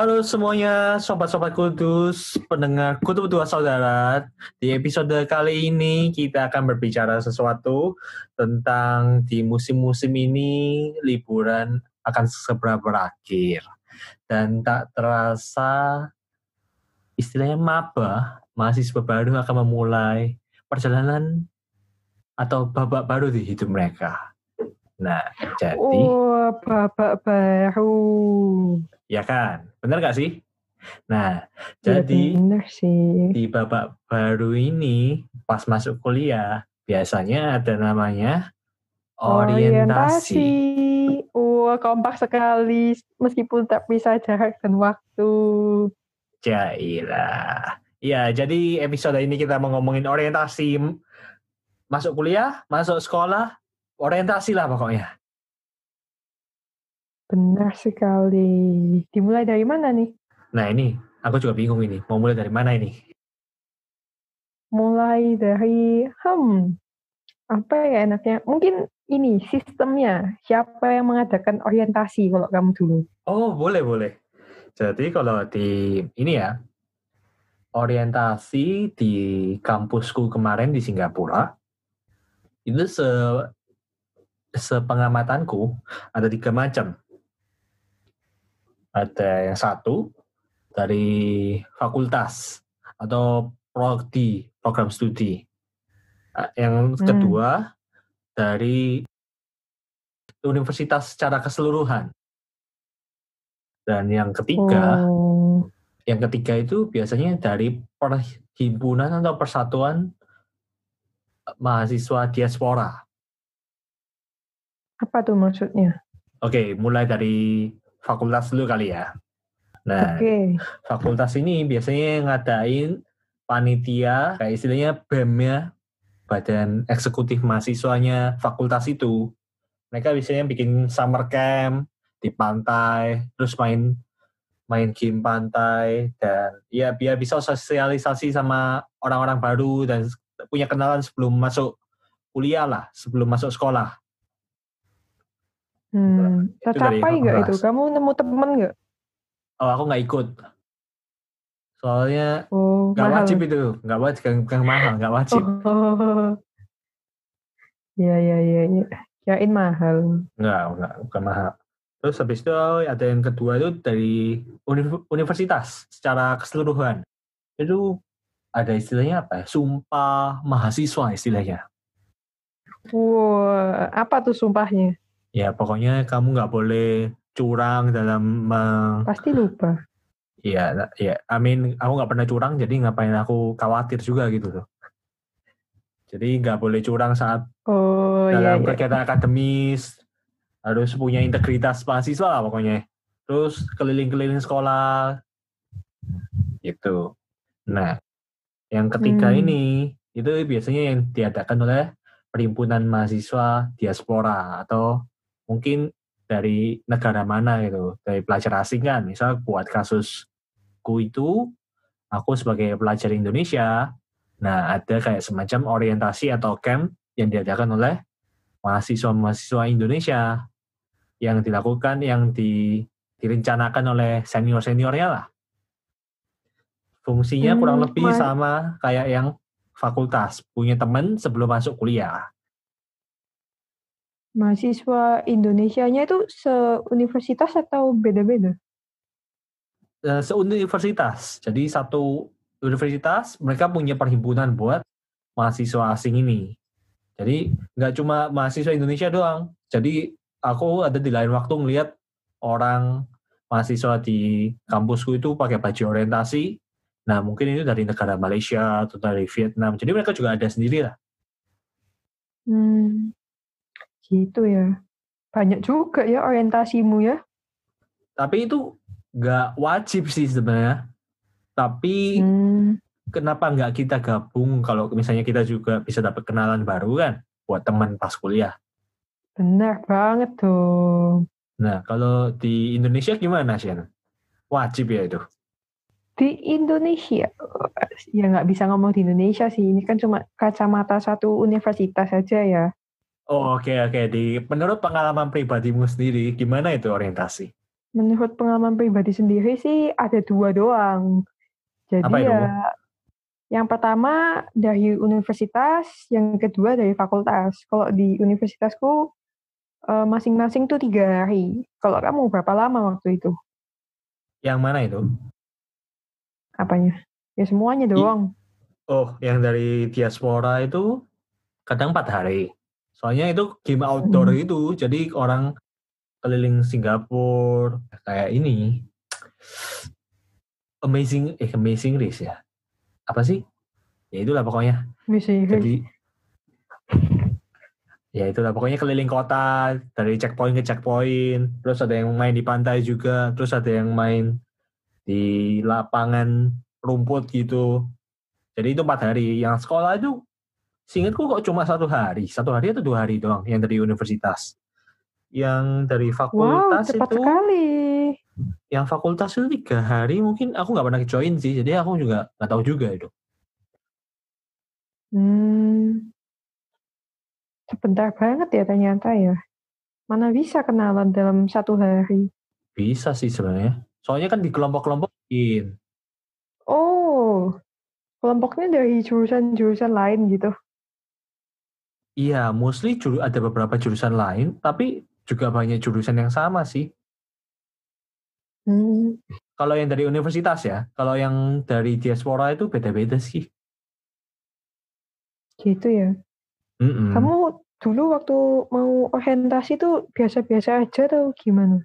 Halo semuanya, sobat-sobat kudus, pendengar kutu dua saudara. Di episode kali ini kita akan berbicara sesuatu tentang di musim-musim ini liburan akan segera berakhir. Dan tak terasa istilahnya maba, mahasiswa baru akan memulai perjalanan atau babak baru di hidup mereka. Nah, jadi... Oh, babak baru. Ya kan? Bener gak sih? Nah, Ya, jadi bener sih. di babak baru ini pas masuk kuliah biasanya ada namanya orientasi. Wah, kompak sekali. Meskipun tak bisa jarak dan waktu. Jailah. Ya, jadi episode ini kita mau ngomongin orientasi masuk kuliah, masuk sekolah, orientasi lah pokoknya. Benar sekali. Dimulai dari mana nih? Nah ini, aku juga bingung ini. Mau mulai dari mana ini? Mulai dari, hmm, apa ya enaknya? Mungkin ini sistemnya. Siapa yang mengadakan orientasi kalau kamu dulu? Oh, boleh, boleh. Jadi kalau di ini ya, orientasi di kampusku kemarin di Singapura, itu se sepengamatanku ada tiga macam. Ada yang satu dari fakultas atau prodi, program studi. Ah, Yang Hmm. kedua dari universitas secara keseluruhan. Dan yang ketiga, Oh, yang ketiga itu biasanya dari perhimpunan atau persatuan mahasiswa diaspora. Apa tuh maksudnya? Oke, mulai dari fakultas dulu kali ya. Nah, Oke. fakultas ini biasanya ngadain panitia, kayak istilahnya BEM ya, Badan Eksekutif Mahasiswanya fakultas itu. Mereka biasanya bikin summer camp di pantai, terus main main game pantai dan ya biar bisa sosialisasi sama orang-orang baru dan punya kenalan sebelum masuk kuliah lah, sebelum masuk sekolah. Hmm, Itu dari tercapai nggak itu? Kamu nemu temen nggak? Oh, aku nggak ikut. Soalnya Oh, nggak wajib itu, nggak wajib, bukan, mahal, nggak wajib. Oh. Iya, iya, iya. Ya. Kirain mahal. Nggak, nggak, bukan mahal. Terus habis itu ada yang kedua itu dari uni- universitas secara keseluruhan. Itu ada istilahnya apa ya? Sumpah mahasiswa istilahnya. Wow, apa tuh sumpahnya? Ya pokoknya kamu nggak boleh curang dalam me- Pasti lupa. ya ya amin aku nggak pernah curang jadi ngapain aku khawatir juga gitu tuh. Jadi nggak boleh curang saat Oh, iya, dalam iya. kegiatan akademis harus punya integritas mahasiswa lah pokoknya terus keliling-keliling sekolah gitu nah yang ketiga Hmm. ini itu biasanya yang diadakan oleh perhimpunan mahasiswa diaspora atau mungkin dari negara mana gitu dari pelajar asing kan misal buat kasusku itu aku sebagai pelajar Indonesia nah ada kayak semacam orientasi atau camp yang diadakan oleh mahasiswa-mahasiswa Indonesia yang dilakukan yang di, direncanakan oleh senior-seniornya lah. Fungsinya Hmm, kurang lebih ma- sama kayak yang fakultas, punya teman sebelum masuk kuliah. Mahasiswa Indonesianya itu se-universitas atau beda-beda? Eh, Seuniversitas, jadi satu universitas mereka punya perhimpunan buat mahasiswa asing ini. Jadi nggak cuma mahasiswa Indonesia doang. Jadi aku ada di lain waktu ngelihat orang mahasiswa di kampusku itu pakai baju orientasi. Nah mungkin itu dari negara Malaysia atau dari Vietnam. Jadi mereka juga ada sendiri lah. Hmm, gitu ya. Banyak juga ya orientasimu ya. Tapi itu nggak wajib sih sebenarnya. Tapi Hmm, kenapa nggak kita gabung kalau misalnya kita juga bisa dapat kenalan baru kan buat teman pas kuliah. benar banget tuh. Nah, kalau di Indonesia gimana, Shen? Wajib ya itu? Di Indonesia, ya nggak bisa ngomong di Indonesia sih. Ini kan cuma kacamata satu universitas saja ya. Oh, oke, oke. Di Menurut pengalaman pribadimu sendiri, gimana itu orientasi? menurut pengalaman pribadi sendiri sih ada dua doang. Jadi Apa itu? ya yang pertama dari universitas, yang kedua dari fakultas. Kalau di universitasku eh, masing-masing tuh tiga hari. Kalau kamu berapa lama waktu itu? Yang mana itu? Apanya? Ya semuanya doang. Oh, yang dari diaspora itu kadang empat hari. Soalnya itu game outdoor Hmm. itu, jadi orang keliling Singapura kayak ini. Amazing, eh Amazing Race ya. Apa sih? Ya itulah pokoknya. Misi. Jadi ya itulah pokoknya keliling kota dari checkpoint ke checkpoint. Terus ada yang main di pantai juga. Terus ada yang main di lapangan rumput gitu. Jadi itu empat hari. Yang sekolah itu, seingatku kok cuma satu hari. Satu hari atau dua hari doang yang dari universitas. Yang dari Wow, fakultas cepat itu, sekali. yang fakultas itu tiga hari mungkin aku nggak pernah join sih. Jadi aku juga nggak tahu juga itu. Hmm. Sebentar banget ya ternyata ya. Mana bisa kenalan dalam satu hari. Bisa sih sebenarnya. Soalnya kan di kelompok-kelompokin. Oh, kelompoknya dari jurusan-jurusan lain gitu. Iya, mostly juru, ada beberapa jurusan lain, tapi juga banyak jurusan yang sama sih. Hmm. Kalau yang dari universitas ya, kalau yang dari diaspora itu beda-beda sih. Gitu ya. Mm-mm. Kamu dulu waktu mau orientasi tuh biasa-biasa aja atau gimana?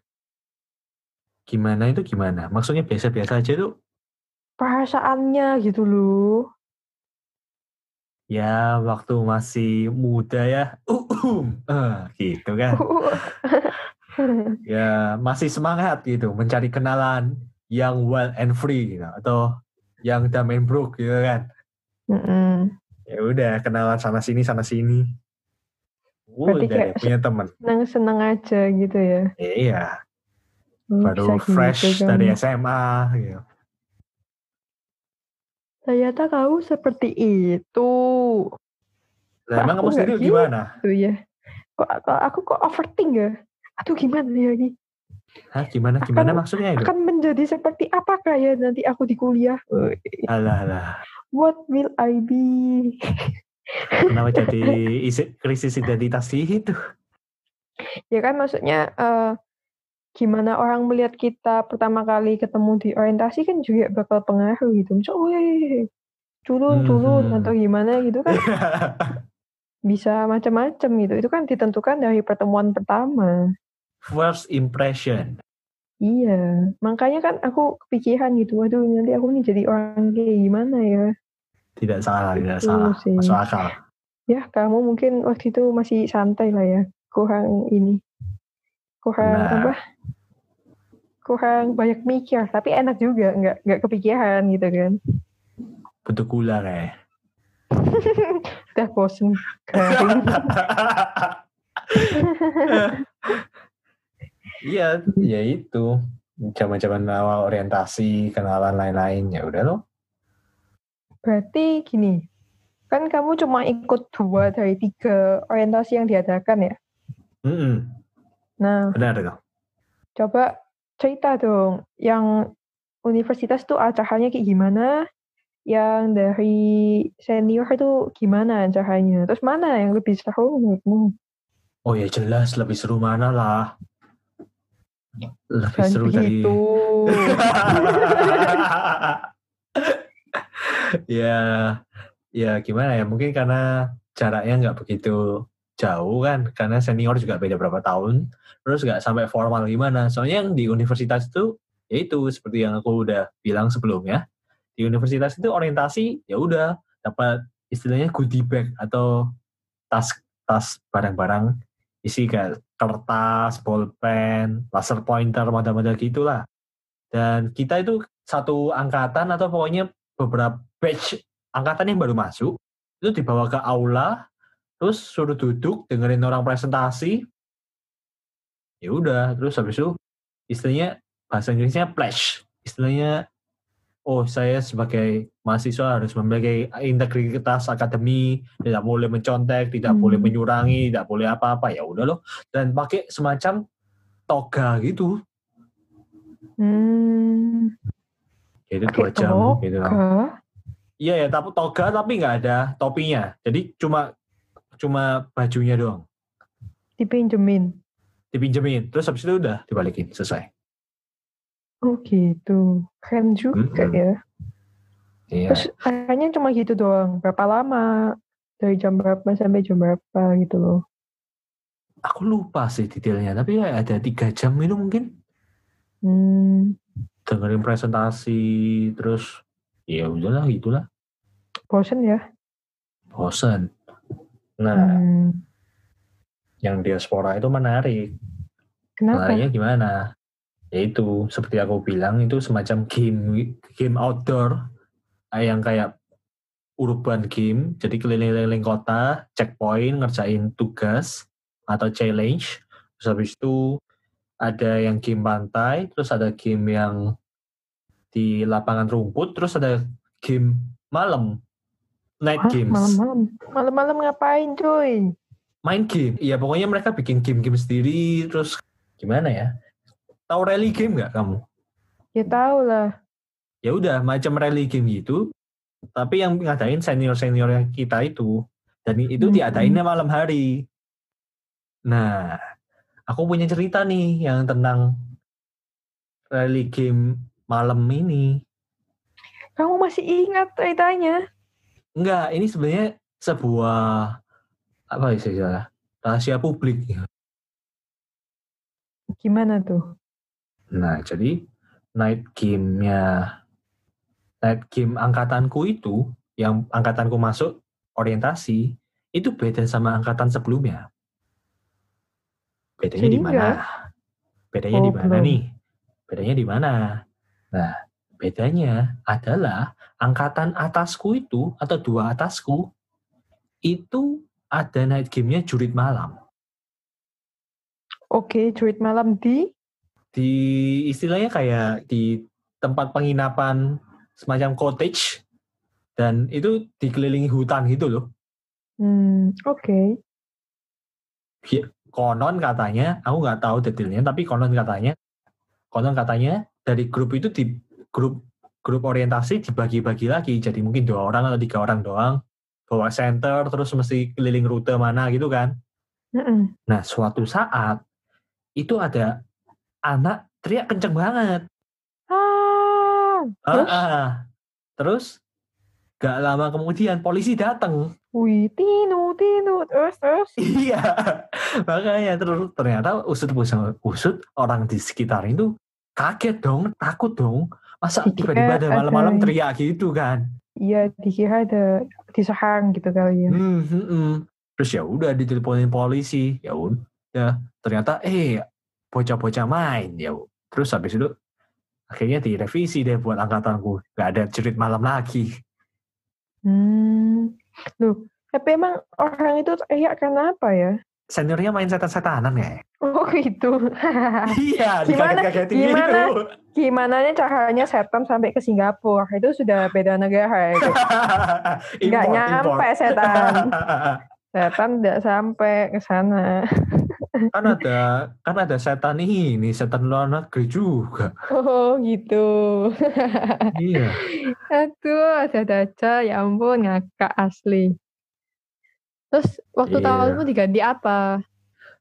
Gimana itu gimana? Maksudnya biasa-biasa aja tuh? Perasaannya gitu loh. Ya, waktu masih muda ya, Eh, gitu kan. Ya, masih semangat gitu, mencari kenalan yang wild and free gitu, atau yang dumb and broke gitu kan. Mm-mm. Ya udah, kenalan sana sini sana sini. Berarti Udah kayak deh, punya temen. Seneng-seneng aja gitu ya. Iya, Hmm, baru gitu fresh kamu. dari SMA gitu. Ternyata kamu seperti itu. Lah, emang Aku kamu sendiri gitu. gimana? Tuh ya. Kok, kok aku kok overthink ya? Aduh gimana ya ini? Hah, gimana gimana Akan- maksudnya itu? Akan menjadi seperti apakah ya nanti aku di kuliah? Alah, alah. What will I be? Kenapa jadi isi, krisis identitas sih itu? Ya kan maksudnya eh, gimana orang melihat kita pertama kali ketemu di orientasi kan juga bakal pengaruh gitu. Misal, wih, culun, culun, Mhm. atau gimana gitu kan bisa macam-macam gitu. Itu kan ditentukan dari pertemuan pertama. First impression. Iya, makanya kan aku kepikiran gitu, waduh nanti aku nih jadi orang kayak gimana ya? Tidak salah, tidak Itu salah. sih. Masuk akal. Ya kamu mungkin waktu itu masih santai lah ya, kurang ini, kurang Nah. apa? Kurang banyak mikir, tapi enak juga, nggak nggak kepikiran gitu kan? Bentuk gula kayak. Udah bosen. Iya, ya itu. Zaman-zaman awal orientasi, kenalan lain-lain. Ya udah loh. Berarti gini, kan kamu cuma ikut dua dari tiga orientasi yang diadakan ya. Mm-mm, Nah, benar dong. Coba cerita dong, yang universitas tuh acaranya kayak gimana? Yang dari senior itu gimana acaranya? Terus mana yang lebih seru menurutmu? Oh ya jelas lebih seru mana lah. Lebih Jangan seru dari begitu. ya ya gimana ya mungkin karena jaraknya nggak begitu jauh kan karena senior juga beda berapa tahun terus nggak sampai formal gimana soalnya yang di universitas itu ya itu seperti yang aku udah bilang sebelumnya di universitas itu orientasi ya udah dapat istilahnya goodie bag atau tas tas barang-barang isi kayak kertas, bolpen, laser pointer, model-model gitulah. Dan kita itu satu angkatan atau pokoknya beberapa batch angkatan yang baru masuk itu dibawa ke aula, terus suruh duduk dengerin orang presentasi. Ya udah, terus habis itu istilahnya bahasa Inggrisnya pledge. Istilahnya oh saya sebagai mahasiswa harus memiliki integritas akademi, tidak boleh mencontek, tidak Hmm. boleh menyurangi, tidak boleh apa-apa. Ya udah loh. Dan pakai semacam toga gitu. Hmm. Itu Pakai dua jam gitu. Iya ya, tapi toga tapi nggak ada topinya. Jadi cuma cuma bajunya doang. Dipinjemin. Dipinjemin. Terus habis itu udah dibalikin selesai. Oh gitu. Keren juga Mm-mm. ya. Iya. Terus akhirnya cuma gitu doang. Berapa lama? Dari jam berapa sampai jam berapa gitu loh. Aku lupa sih detailnya, tapi ya ada tiga jam itu mungkin Hmm. dengerin presentasi terus ya udahlah gitulah Bosen ya? bosan. Nah, Hmm. yang diaspora itu menarik. Kenapa? Menariknya gimana? Yaitu seperti aku bilang itu semacam game game outdoor yang kayak urban game. Jadi keliling-keliling kota, checkpoint, ngerjain tugas atau challenge. Terus habis itu ada yang game pantai, terus ada game yang di lapangan rumput, terus ada game malam, night Hah, games. malam-malam. Malam-malam ngapain cuy? main game. Iya pokoknya mereka bikin game-game sendiri terus gimana ya? Tahu rally game nggak kamu? Ya tau lah. Ya udah macam rally game gitu. Tapi yang ngadain senior-senior kita itu dan itu Hmm. diadainnya malam hari. Nah, aku punya cerita nih yang tentang rally game malam ini. Kamu masih ingat ceritanya? Enggak, ini sebenarnya sebuah apa istilah rahasia publik. Gimana tuh? Nah, jadi night game-nya night game angkatanku itu yang angkatanku masuk orientasi itu beda sama angkatan sebelumnya. Bedanya di mana? Bedanya di Oh, mana belum. nih? Bedanya di mana? Nah, bedanya adalah angkatan atasku itu atau dua atasku itu ada night game-nya jurit malam. Oke, cuit malam di di istilahnya kayak di tempat penginapan semacam cottage dan itu dikelilingi hutan gitu loh. Hmm, oke. Konon katanya, aku nggak tahu detailnya, tapi konon katanya, konon katanya dari grup itu di grup grup orientasi dibagi-bagi lagi, jadi mungkin dua orang atau tiga orang doang bawa center terus mesti keliling rute mana gitu kan. Mm-mm. Nah suatu saat itu ada anak teriak kenceng banget. Ah, terus? ah. Terus gak lama kemudian polisi datang. Wih, tinu, tinu, terus, terus. Iya, makanya terus ternyata usut usut usut orang di sekitar itu kaget dong, takut dong. Masa tiba-tiba ada malam-malam teriak gitu kan? Iya, dikira ada diserang gitu kali ya. Hmm, hmm, hmm. Terus ya udah diteleponin polisi, ya udah. Ternyata eh bocah-bocah main ya. Terus habis itu akhirnya direvisi deh buat angkatanku, gak ada cerit malam lagi. Hmm, loh, tapi emang orang itu teriak karena apa ya? Seniornya main setan-setanan ya? Oh gitu. Iya, Gimana- dikaget-kagetin gimana? gitu. Gimana caranya setan sampai ke Singapura? Itu sudah beda negara itu. Nggak Import, nyampe import. setan. Setan tidak sampai ke sana. kan ada kan ada setan ini, setan luar negeri juga. Oh gitu. iya. Aduh, ada aja. Ya ampun, ngakak asli. Terus waktu Iya. tahunmu diganti apa?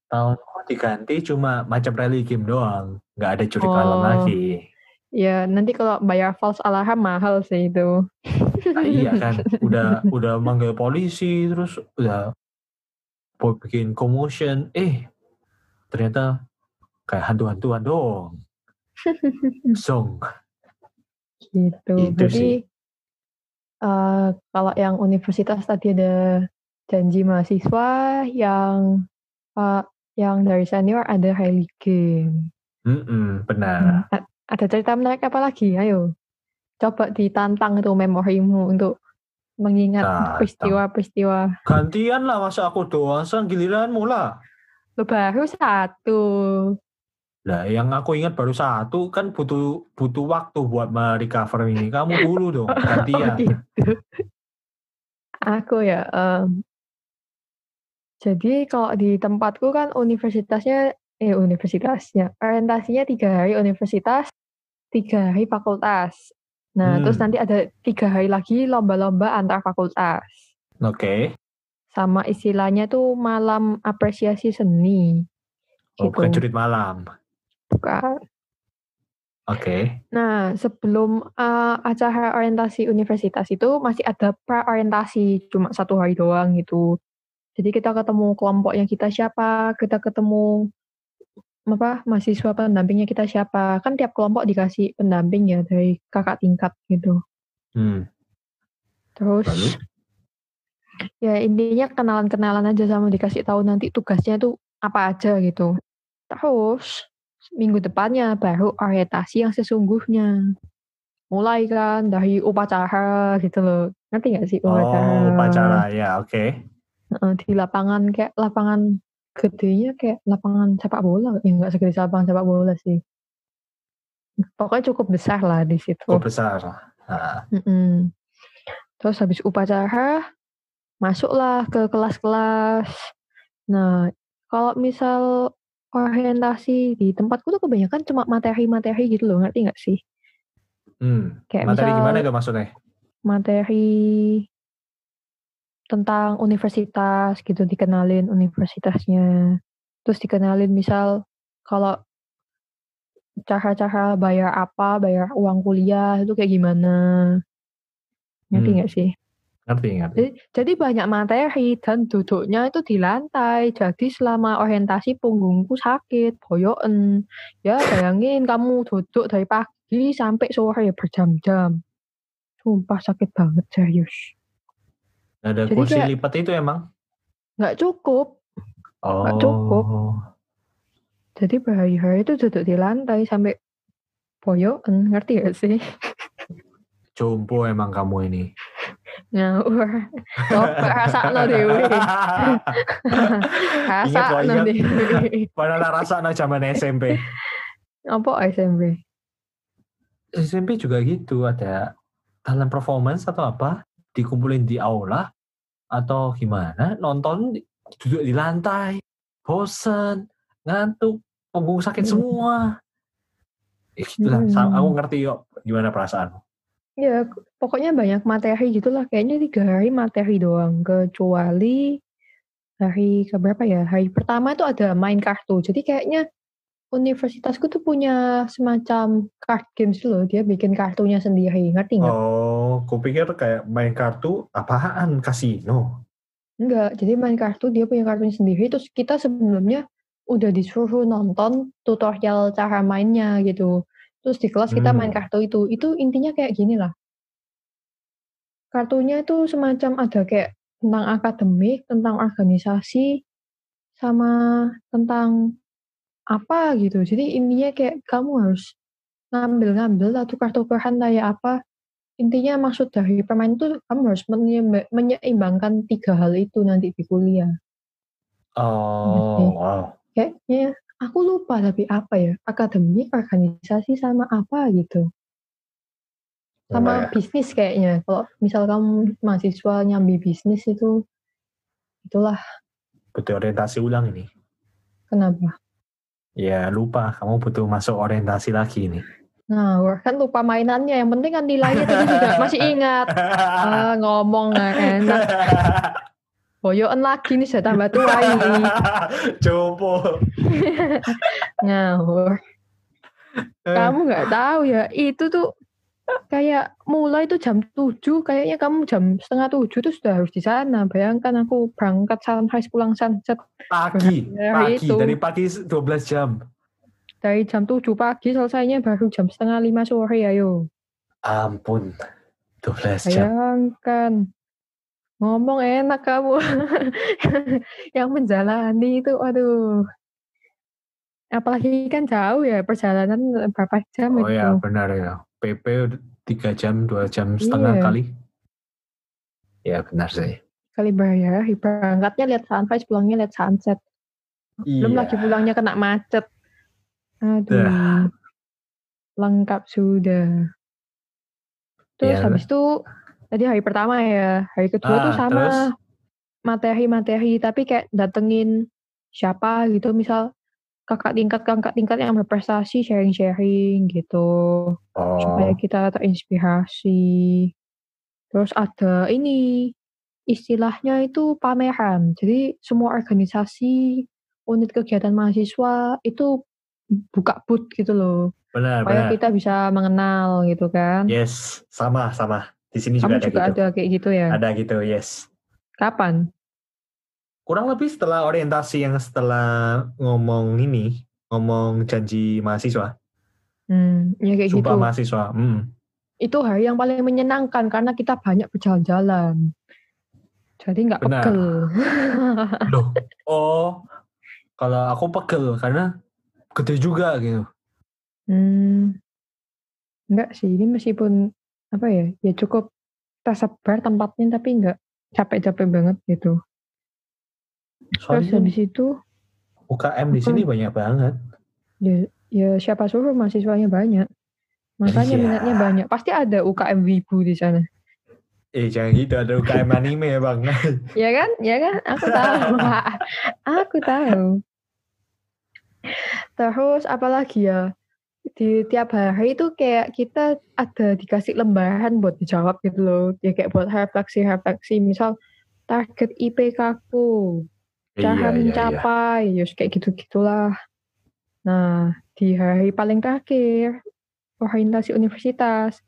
Tahun diganti cuma macam rally game doang, nggak ada curi Oh. lagi. Ya nanti kalau bayar false alarm mahal sih itu. Nah, iya kan, udah udah manggil polisi terus udah bikin commotion, eh ternyata kayak hantu-hantuan dong. Song. Gitu. Itu Berarti sih. eh, kalau yang universitas tadi ada janji mahasiswa, yang eh, yang dari senior ada rally game. Mm-mm, benar. Hmm, a- Ada cerita menarik apa lagi? Ayo, coba ditantang itu memorimu untuk mengingat peristiwa-peristiwa. Gantian lah masa aku doang, sang giliranmu lah. Lo baru satu. Lah yang aku ingat baru satu kan butuh butuh waktu buat merecover ini. Kamu dulu dong, Oh gantian. gitu. Aku ya. em, jadi kalau di tempatku kan universitasnya, eh universitasnya, orientasinya tiga hari universitas, tiga hari fakultas. Nah, terus Hmm. nanti ada tiga hari lagi lomba-lomba antar fakultas. Oke. Sama istilahnya tuh malam apresiasi seni. Oh, bukan Gitu. jurit malam. Bukan. Oke. Nah, sebelum eh, acara orientasi universitas itu masih ada pra-orientasi, cuma satu hari doang gitu. Jadi kita ketemu kelompoknya kita siapa, kita ketemu apa mahasiswa pendampingnya kita siapa. Kan tiap kelompok dikasih pendamping ya dari kakak tingkat gitu. Hmm. Terus Lalu? ya intinya kenalan-kenalan aja sama dikasih tahu nanti tugasnya tuh apa aja gitu. Terus minggu depannya baru orientasi yang sesungguhnya. Mulai kan dari upacara gitu loh. Ngerti gak sih upacara? Oh, upacara ya, oke. Di lapangan kayak lapangan gedenya kayak lapangan sepak bola. Ya nggak segede lapangan sepak bola sih. Pokoknya cukup besar lah di situ. Cukup besar. Nah. Terus habis upacara, masuklah ke kelas-kelas. Nah, kalau misal orientasi di tempatku tuh kebanyakan cuma materi-materi gitu loh, ngerti nggak sih? hmm. Kayak Materi misal gimana itu maksudnya? materi tentang universitas gitu, dikenalin universitasnya. Terus dikenalin misal kalau cara-cara bayar apa, bayar uang kuliah itu kayak gimana. Ngerti Hmm. nggak sih? Ngerti, ngerti. Jadi, jadi banyak materi dan duduknya itu di lantai. Jadi selama orientasi punggungku sakit, boyoken. Ya bayangin kamu duduk dari pagi sampai sore berjam-jam. Sumpah sakit banget serius. Nggak ada Jadi kursi kayak- lipat itu emang? Nggak cukup. Oh. cukup. Jadi berhari-hari itu duduk di lantai sampai boyoken. Ngerti gak sih? Jompo emang kamu ini. Ngawur. Coba rasakno dewe. Ingat kok, Rasakno ingat. dewe. Padahal rasa no zaman SMP. Apa SMP? SMP juga gitu, ada talent performance atau apa, dikumpulin di aula, atau gimana, nonton duduk di lantai, bosen, ngantuk, punggung sakit Hmm. semua. Ya gitulah, Hmm. Aku ngerti yuk gimana perasaanmu. Ya, pokoknya banyak materi gitulah. Kayaknya tiga hari materi doang. Kecuali hari keberapa ya? Hari pertama itu ada main kartu. Jadi kayaknya universitasku tuh punya semacam card games loh. Dia bikin kartunya sendiri. Ngerti nggak? Oh, kupikir kayak main kartu apaan kasino. Enggak. Jadi main kartu dia punya kartunya sendiri. Terus kita sebelumnya udah disuruh nonton tutorial cara mainnya gitu. Terus di kelas kita main Hmm. kartu itu. Itu intinya kayak gini lah. Kartunya itu semacam ada kayak tentang akademik, tentang organisasi, sama tentang apa gitu. Jadi intinya kayak kamu harus ngambil-ngambil lah tukar-tukaran kayak apa. Intinya maksud dari permainan itu kamu harus menyeimba- menyeimbangkan tiga hal itu nanti di kuliah. Oh, wow. Kayaknya aku lupa tapi apa ya? Akademik, organisasi sama apa gitu. Sama Boleh. bisnis kayaknya. Kalau misal kamu mahasiswa nyambi bisnis itu itulah Butuh orientasi ulang ini. kenapa. Ya lupa, kamu butuh masuk orientasi lagi nih. Nah, kan lupa mainannya. Yang penting kan nilainya tadi juga masih ingat. Ah, ngomong nggak enak. Boyoan lagi nih, saya tambah tua ini. Jompo. Ngawur. Kamu nggak tahu ya, itu tuh kayak mulai tuh jam 7, kayaknya kamu jam setengah 7 tuh sudah harus di sana. Bayangkan aku berangkat sunrise pulang sunset Pagi, Dari pagi, itu. dari pagi 12 jam. dari jam 7 pagi selesainya baru jam setengah 5 sore ayo. Ampun, 12 Iya. jam. Bayangkan. Ngomong enak kamu. Yang menjalani itu aduh. Apalagi kan jauh ya perjalanan berapa jam Oh itu. ya, benar ya. PP 3 jam, 2 jam setengah Iya. kali. Ya, benar sih. Kali bayar, berangkatnya lihat sunrise, pulangnya lihat sunset. Belum Iya. lagi pulangnya kena macet. Aduh. Dah. Lengkap sudah. Terus Iya. habis itu tadi hari pertama ya, hari kedua tuh Ah, sama terus? materi-materi tapi kayak datengin siapa gitu misal kakak tingkat kakak tingkat yang berprestasi sharing-sharing gitu supaya Oh, kita terinspirasi. Terus ada ini istilahnya itu pameran. Jadi semua organisasi unit kegiatan mahasiswa itu buka booth gitu loh benar, supaya benar. kita bisa mengenal gitu kan. Yes, sama, sama. Di sini Kamu juga ada juga gitu. ada kayak gitu ya? Ada gitu, yes. Kapan? Kurang lebih setelah orientasi yang setelah ngomong ini, ngomong janji mahasiswa, Hmm, ya kayak sumpah gitu. mahasiswa. Hmm. Itu hari yang paling menyenangkan karena kita banyak berjalan-jalan. Jadi nggak pegel. Loh, oh, kalau aku pegel karena gede juga gitu. Hmm, enggak sih. Ini meskipun apa ya, ya cukup tersebar tempatnya tapi nggak capek-capek banget gitu. Terus Soalnya habis itu UKM di sini banyak banget. ya, ya siapa suruh mahasiswanya banyak. Makanya Iya. minatnya banyak. Pasti ada UKM Wibu di sana. Eh, jangan gitu. Ada UKM anime ya, Bang. Ya kan? Ya kan? Aku tahu. Aku tahu. Terus apalagi ya? Di tiap hari itu kayak kita ada dikasih lembaran buat dijawab gitu loh. Ya kayak buat refleksi-refleksi. Misal target IPK ku, cara Iya, mencapai, ya kayak gitu-gitulah. Nah, di hari paling terakhir, orientasi universitas.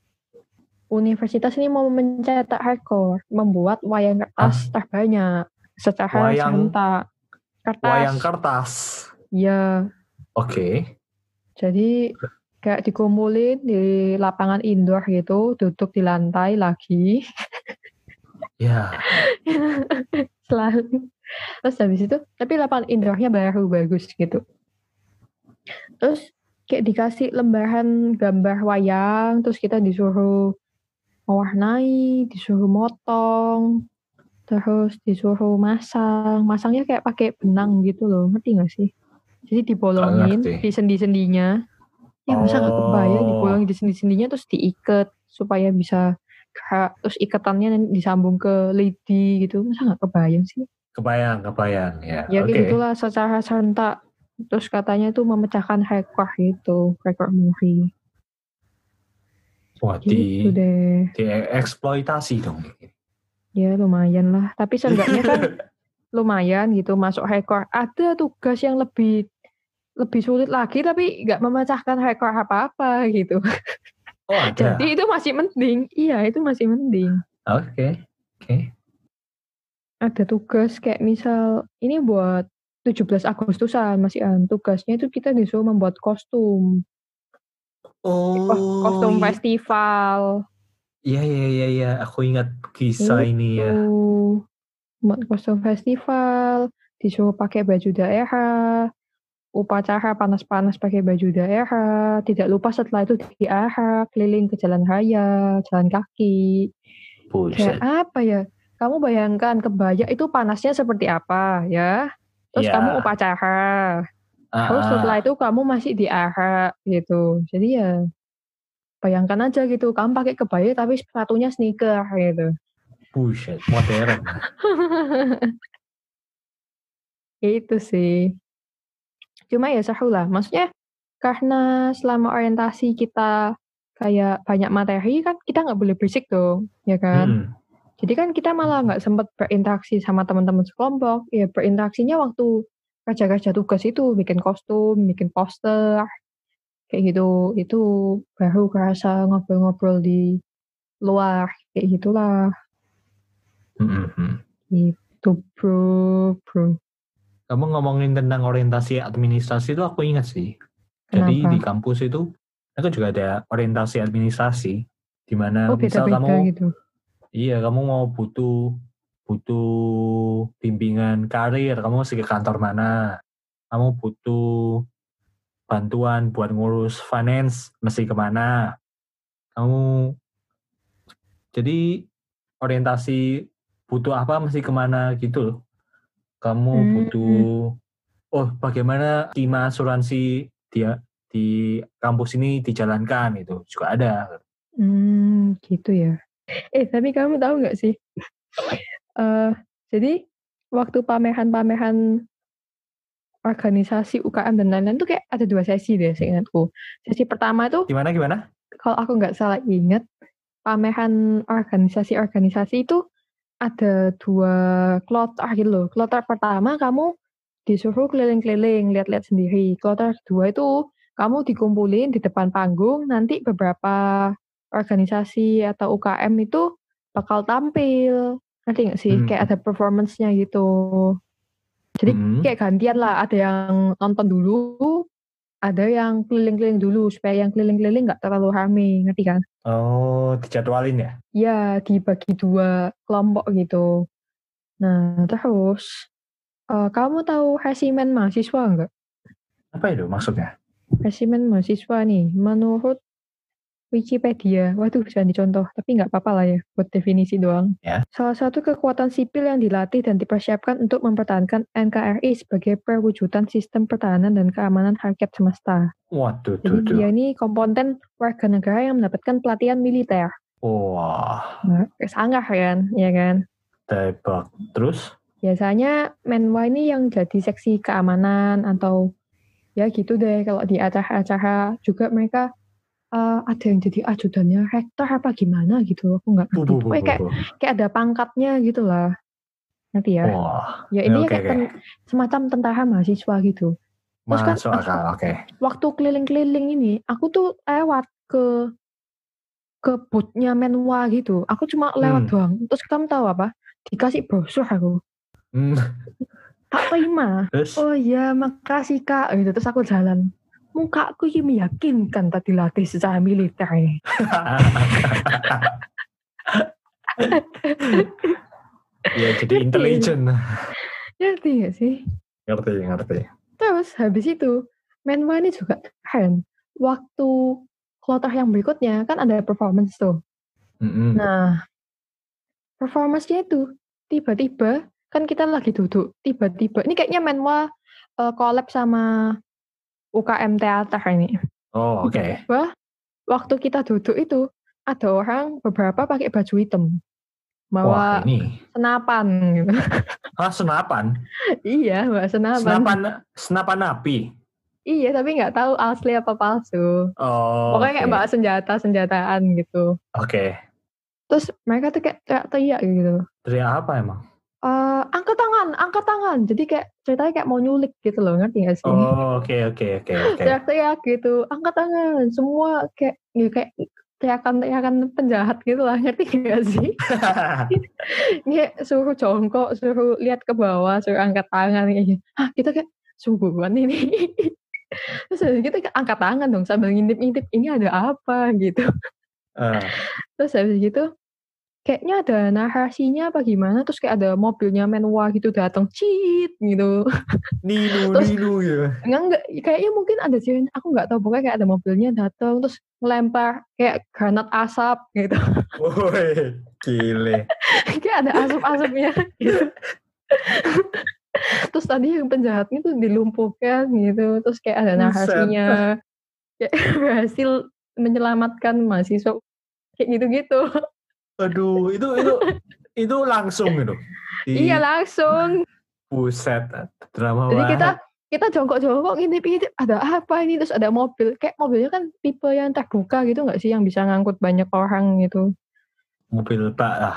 Universitas ini mau mencetak rekor, membuat wayang kertas terbanyak secara Wayang- serentak. Kertas, Wayang kertas. ya. Oke. Jadi kayak dikumpulin di lapangan indoor gitu, duduk di lantai lagi, Ya. selalu. Terus habis itu, tapi lapangan indoornya baru bagus gitu. Terus kayak dikasih lembaran gambar wayang, terus kita disuruh mewarnai, disuruh motong, terus disuruh masang. Masangnya kayak pakai benang gitu loh, ngerti gak sih? Jadi dibolongin di sendi-sendinya. Ya masa gak kebayang Oh. dibolongin di sendi-sendinya terus diikat supaya bisa gerak. Terus ikatannya disambung ke lidi gitu. Masa gak kebayang sih? Kebayang, kebayang. Ya, Ya oke. kayak gitulah secara serentak. Terus katanya tuh memecahkan rekor gitu, rekor muri. Wah, Gitu di, deh. dieksploitasi dong. Ya lumayan lah. Tapi seenggaknya kan lumayan gitu masuk rekor. Ada tugas yang lebih lebih sulit lagi tapi nggak memecahkan rekor apa-apa gitu. Oh, ada. Jadi itu masih mending. Iya, itu masih mending. Oke. Oke. Ada tugas kayak misal ini buat 17 Agustusan masih an tugasnya itu kita disuruh membuat kostum. Oh, kostum iya. festival. Iya, iya, iya, iya. Aku ingat kisah ini ya. Tuh, buat kostum festival, disuruh pakai baju daerah, upacara panas-panas pakai baju daerah, tidak lupa setelah itu diarak keliling ke jalan raya, jalan kaki. Bullshit. Kayak apa ya? Kamu bayangkan kebaya itu panasnya seperti apa ya? Terus Iya. kamu upacara, terus Ah, setelah itu kamu masih diarak gitu. Jadi ya bayangkan aja gitu, kamu pakai kebaya tapi sepatunya sneaker gitu. bullshit. Modern. Itu sih. Cuma ya seru lah. Maksudnya karena selama orientasi kita kayak banyak materi kan kita nggak boleh berisik dong, ya kan? Mm-mm. Jadi kan kita malah nggak sempat berinteraksi sama teman-teman sekelompok. Ya berinteraksinya waktu kerja-kerja tugas itu, bikin kostum, bikin poster, kayak gitu. Itu baru kerasa ngobrol-ngobrol di luar, kayak gitulah. Mm-mm. Itu bro, bro. Kamu ngomongin tentang orientasi administrasi itu aku ingat sih. Jadi Kenapa? di kampus itu aku juga ada orientasi administrasi di mana Oh misal kamu gitu. Iya kamu mau butuh butuh bimbingan karir, kamu mesti ke kantor mana? Kamu butuh bantuan buat ngurus finance, mesti ke mana? Kamu jadi orientasi butuh apa mesti ke mana gitu loh. Kamu Hmm. butuh oh bagaimana skema asuransi dia di kampus ini dijalankan itu juga ada. Hmm, gitu ya. Eh, tapi kamu tahu nggak sih? Eh, jadi waktu pameran-pameran organisasi UKM dan lain-lain tuh kayak ada dua sesi deh seingatku. Sesi pertama itu Gimana gimana? kalau aku nggak salah ingat pameran organisasi-organisasi itu ada dua kloter gitu loh. Kloter pertama kamu disuruh keliling-keliling, lihat-lihat sendiri. Kloter kedua itu kamu dikumpulin di depan panggung, nanti beberapa organisasi atau UKM itu bakal tampil. Ngerti nggak sih? Hmm. Kayak ada performance-nya gitu. Jadi Hmm. kayak gantian lah, ada yang nonton dulu, ada yang keliling-keliling dulu supaya yang keliling-keliling nggak terlalu rame, ngerti kan? Oh, dijadwalin ya? Ya, dibagi dua kelompok gitu. Nah, terus eh, kamu tahu resimen mahasiswa nggak? Apa itu maksudnya? Resimen mahasiswa nih, menurut Wikipedia, waduh jangan dicontoh, tapi nggak apa-apa lah ya, buat definisi doang. Ya. Salah satu kekuatan sipil yang dilatih dan dipersiapkan untuk mempertahankan NKRI sebagai perwujudan sistem pertahanan dan keamanan rakyat semesta. Waduh, Jadi tuh, tuh. dia ini komponen warga negara yang mendapatkan pelatihan militer. Wah, Nah, sangat kan, ya kan? tebak. Terus? Biasanya Menwa ini yang jadi seksi keamanan atau ya gitu deh kalau di acara-acara juga mereka eh, ada yang jadi ajudannya rektor apa gimana? gitu. Aku nggak ngerti. Bu, Pokoknya bu, kayak kayak ada pangkatnya gitu lah. Nanti ya? Wah, ya ini oke, kayak ten- semacam tentara mahasiswa gitu. Terus kan masuk akal, oke. waktu keliling-keliling ini aku tuh lewat ke ke boothnya Menwa gitu. Aku cuma lewat Hmm. doang. Terus kamu tahu apa? Dikasih brosur aku. Hmm, tak terima. Terus? Oh iya, makasih kak. Gitu. Terus aku jalan. Mukaku ini meyakinkan tadi latih secara militer ini. ya, jadi intelijen. Ngerti gak sih? Ngerti, ngerti. Terus habis itu, Menwa ini juga keren. Waktu kloter yang berikutnya, kan ada performance tuh. Mm-mm. Nah, performance-nya itu tiba-tiba, kan kita lagi duduk. Tiba-tiba, ini kayaknya Menwa eh, collab sama UKM teater ini. Oh, oke. Tiba-tiba, waktu kita duduk itu, ada orang beberapa pakai baju hitam. Wah, Bawa ini. senapan gitu. Ah, senapan. iya, bawa senapan. Senapan, senapan api. Iya, tapi nggak tahu asli apa palsu. Oh, Pokoknya kayak oke. bawa senjata-senjataan gitu. Oke. Terus mereka tuh kayak teriak-teriak gitu. Teriak apa emang? Angkat tangan. Jadi kayak ceritanya kayak mau nyulik gitu loh, ngerti gak sih? Oh, oke, oke, oke, oke. Teriak-teriak gitu, angkat tangan. Semua kayak ya kayak teriakan-teriakan penjahat gitu lah, ngerti gak sih? Kayak suruh jongkok, suruh lihat ke bawah, suruh angkat tangan kayak gitu. Hah, kita kayak sungguhan ini. Terus habis gitu kayak angkat tangan dong sambil ngintip-ngintip ini ada apa gitu. Eh, Terus habis gitu kayaknya ada narasinya apa gimana terus kayak ada mobilnya Menwa gitu datang cheat gitu. Ninu, Terus- Ninu ya. Enggak enggak kayaknya mungkin ada sih aku nggak tahu pokoknya kayak ada mobilnya datang terus ngelempar kayak granat asap gitu. Woi, gile. kayak ada asap-asapnya gitu. terus tadi yang penjahatnya tuh dilumpuhkan gitu terus kayak ada narasinya kayak berhasil menyelamatkan mahasiswa kayak gitu-gitu Aduh, itu itu itu langsung gitu. Di- iya langsung. Buset, drama jadi kita banget. kita jongkok-jongkok ngintip-ngintip ada apa ini? Terus ada mobil. Kayak mobilnya kan tipe yang terbuka gitu nggak sih? Yang bisa ngangkut banyak orang gitu. Mobil bak lah.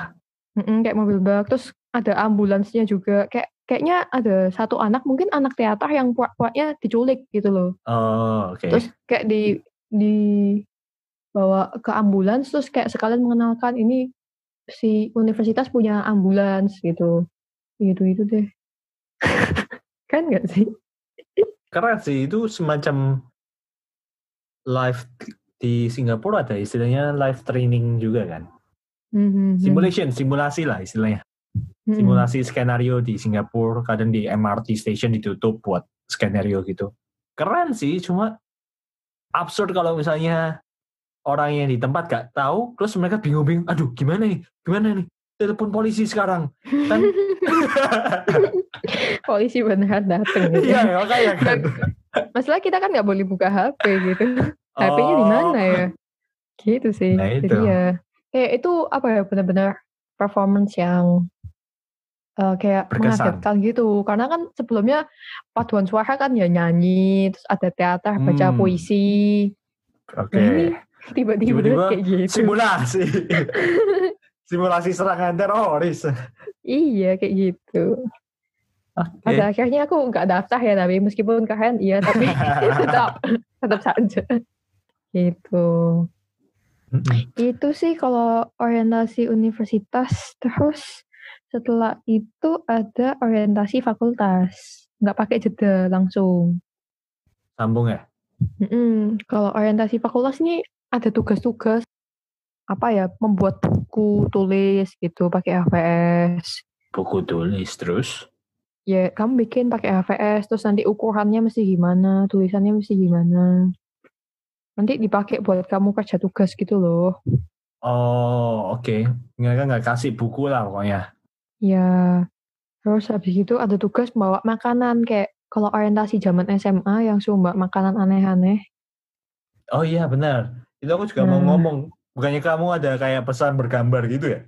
Mm-mm, kayak mobil bak. Terus ada ambulansnya juga. Kayak kayaknya ada satu anak mungkin anak teater yang puak-puaknya diculik gitu loh. Oh, oke. terus kayak di di bawa ke ambulans terus kayak sekalian mengenalkan ini si universitas punya ambulans gitu gitu itu deh kan nggak sih Keren sih itu semacam live di Singapura ada istilahnya live training juga kan. Mhm, Simulation, simulasi lah istilahnya. Simulasi skenario di Singapura, kadang di MRT station ditutup buat skenario gitu. Keren sih, cuma absurd kalau misalnya orang yang di tempat gak tahu, terus mereka bingung-bingung, aduh gimana nih, gimana nih, telepon polisi sekarang. Kan, polisi beneran dateng gitu. iya makanya kan. Masalah kita kan nggak boleh buka HP gitu. HP-nya di mana ya? Gitu sih. Nah, Jadi itu. ya kayak itu apa ya benar-benar performance yang eh, kayak Berkesan. mengagetkan gitu. Karena kan sebelumnya paduan suara kan ya nyanyi, terus ada teater, baca Hmm. puisi. Oke. Nah, ini tiba-tiba Tiba-tiba kayak gitu. Simulasi. Simulasi serangan teroris. Iya kayak gitu. Oke. Pada akhirnya aku nggak daftar ya tapi meskipun keren iya tapi tetap tetap saja gitu. Itu sih kalau orientasi universitas terus setelah itu ada orientasi fakultas nggak pakai jeda langsung. Sambung ya. Mm-mm. Kalau orientasi fakultas ini ada tugas-tugas apa ya membuat buku tulis gitu pakai HVS. Buku tulis terus. ya kamu bikin pakai HVS terus nanti ukurannya mesti gimana tulisannya mesti gimana nanti dipakai buat kamu kerja tugas gitu loh Oh, oke. Mereka nggak kasih buku lah pokoknya. ya terus habis itu ada tugas bawa makanan kayak kalau orientasi zaman SMA yang bawa makanan aneh-aneh Oh iya benar. Itu aku juga mau Nah. ngomong. Bukannya kamu ada kayak pesan bergambar gitu ya?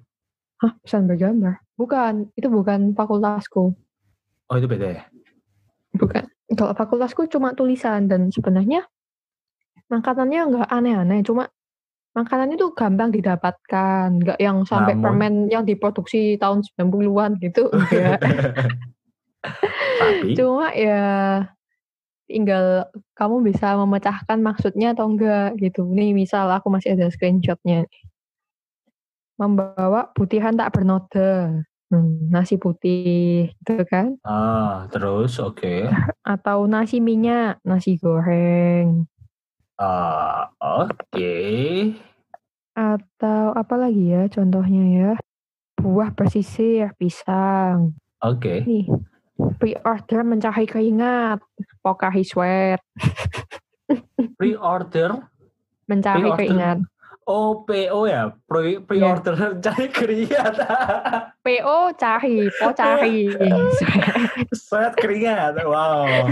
hah pesan bergambar bukan itu bukan fakultasku Oh itu beda ya? bukan kalau fakultasku cuma tulisan dan sebenarnya makanannya nggak aneh-aneh cuma makanan itu gampang didapatkan nggak yang sampai Namun- permen yang diproduksi tahun 90-an gitu enggak Tapi cuma ya tinggal kamu bisa memecahkan maksudnya atau enggak gitu nih misal aku masih ada screenshotnya membawa butihan tak bernoda Hmm, nasi putih gitu kan ah terus oke. atau nasi minyak nasi goreng Ah oke. Atau apa lagi ya contohnya ya? Buah bersisir, pisang. Oke. Nih, pre-order mencari keringat. Pokahi sweat, Pre-order. mencari Pre-order. keringat. Oh PO ya. Pre pre-order cari keringat. PO cari, po cari. Sweat keringat. Wow.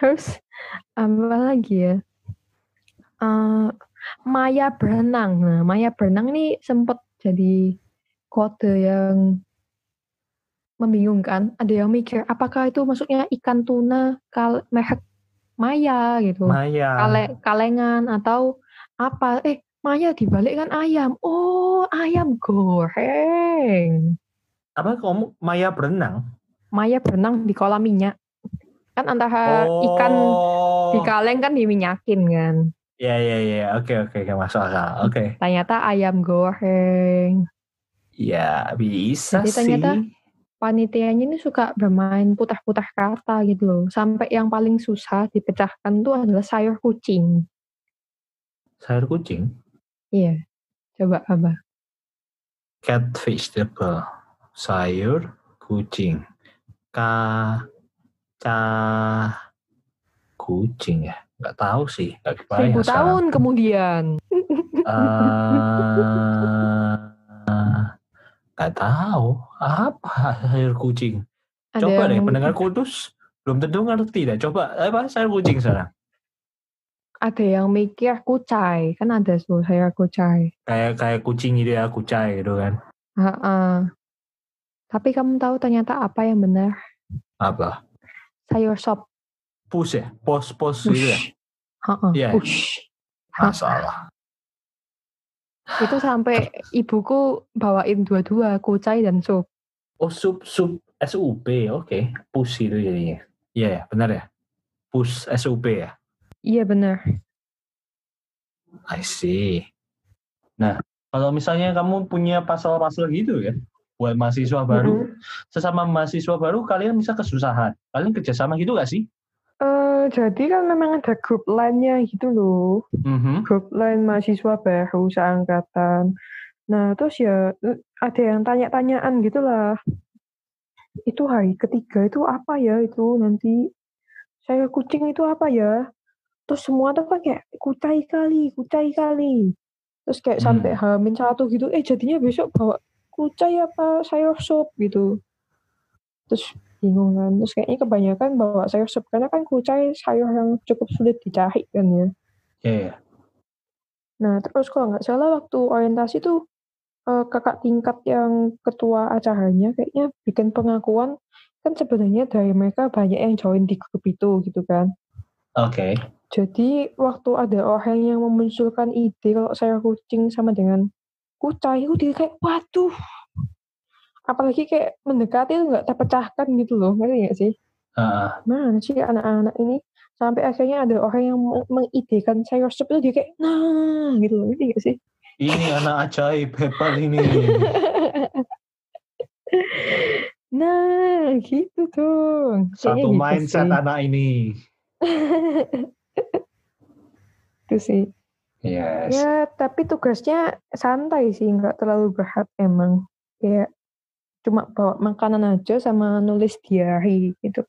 Terus apa lagi ya? Eh, Maya berenang. Nah, Maya berenang ini sempat jadi kode yang membingungkan. Ada yang mikir apakah itu maksudnya ikan tuna kal merek Maya gitu. Maya. Kale- kalengan atau apa? Eh, Maya dibalik kan ayam. Oh, ayam goreng. Apa kamu Maya berenang? Maya berenang di kolam minyak. Kan antara ikan Oh. di kaleng kan diminyakin kan. Ya ya ya. Oke oke oke masuk akal. Oke. Ternyata ayam goreng. Ya bisa Jadi sih. ternyata Panitianya ini suka bermain putar-putar kata gitu loh. Sampai yang paling susah dipecahkan tuh adalah sayur kucing. Sayur kucing. Iya. Coba apa? Cat vegetable. Sayur kucing. Ka ca kucing ya. Nggak tahu sih. Nggak kebayang Seribu sekarang. tahun kemudian. Eh, nggak tahu apa sayur kucing. Ada Coba deh pendengar kudus belum tentu ngerti deh. Coba apa sayur kucing sekarang? ada yang mikir kucai. Kan ada tuh sayur kucai. Kayak kayak kucing gitu ya, kucai gitu kan. Ha-ha. Tapi kamu tahu ternyata apa yang benar? Apa? Sayur sop. Pus ya, pos pos gitu ya. Iya. push. Hah? Masalah. Itu sampai ibuku bawain dua-dua, kucai dan sup. Oh sup sup SUP, oke. Pus itu jadinya. Iya ya, benar ya. Pus SUP ya. Iya benar. I see. Nah, kalau misalnya kamu punya pasal-pasal gitu ya, buat mahasiswa baru, Mm-mm. sesama mahasiswa baru kalian bisa kesusahan. Kalian kerjasama gitu gak sih? Jadi kan memang ada grup lainnya gitu loh. Mhm. Grup lain mahasiswa baru seangkatan. Nah, terus ya ada yang tanya-tanyaan gitu lah. Itu hari ketiga itu apa ya itu nanti? Saya kucing itu apa ya? Terus semua tuh kan kayak kucai kali, kucai kali. Terus kayak Hmm. sampai hamin satu gitu, eh jadinya besok bawa kucai apa sayur sop gitu. Terus bingung kan. Terus kayaknya kebanyakan bawa sayur sop karena kan kucai sayur yang cukup sulit dicari kan ya. Iya, iya. Nah terus kalau nggak salah waktu orientasi tuh eh, kakak tingkat yang ketua acaranya kayaknya bikin pengakuan kan sebenarnya dari mereka banyak yang join di grup itu gitu kan. Oke. Jadi waktu ada orang yang memunculkan ide kalau saya kucing sama dengan kucai, itu dia kayak waduh. Apalagi kayak mendekati itu nggak terpecahkan gitu loh, ngerti nggak sih? Heeh. Mana sih anak-anak ini sampai akhirnya ada orang yang meng- mengidekan sayur sup itu dia kayak nah gitu loh, ngerti nggak sih? ini anak ajaib hebat ini. Nah, gitu dong. Kayaknya Satu gitu mindset sih. anak ini. Itu sih. Yes. Ya, tapi tugasnya santai sih, nggak terlalu berat emang. Kayak cuma bawa makanan aja sama nulis diary gitu.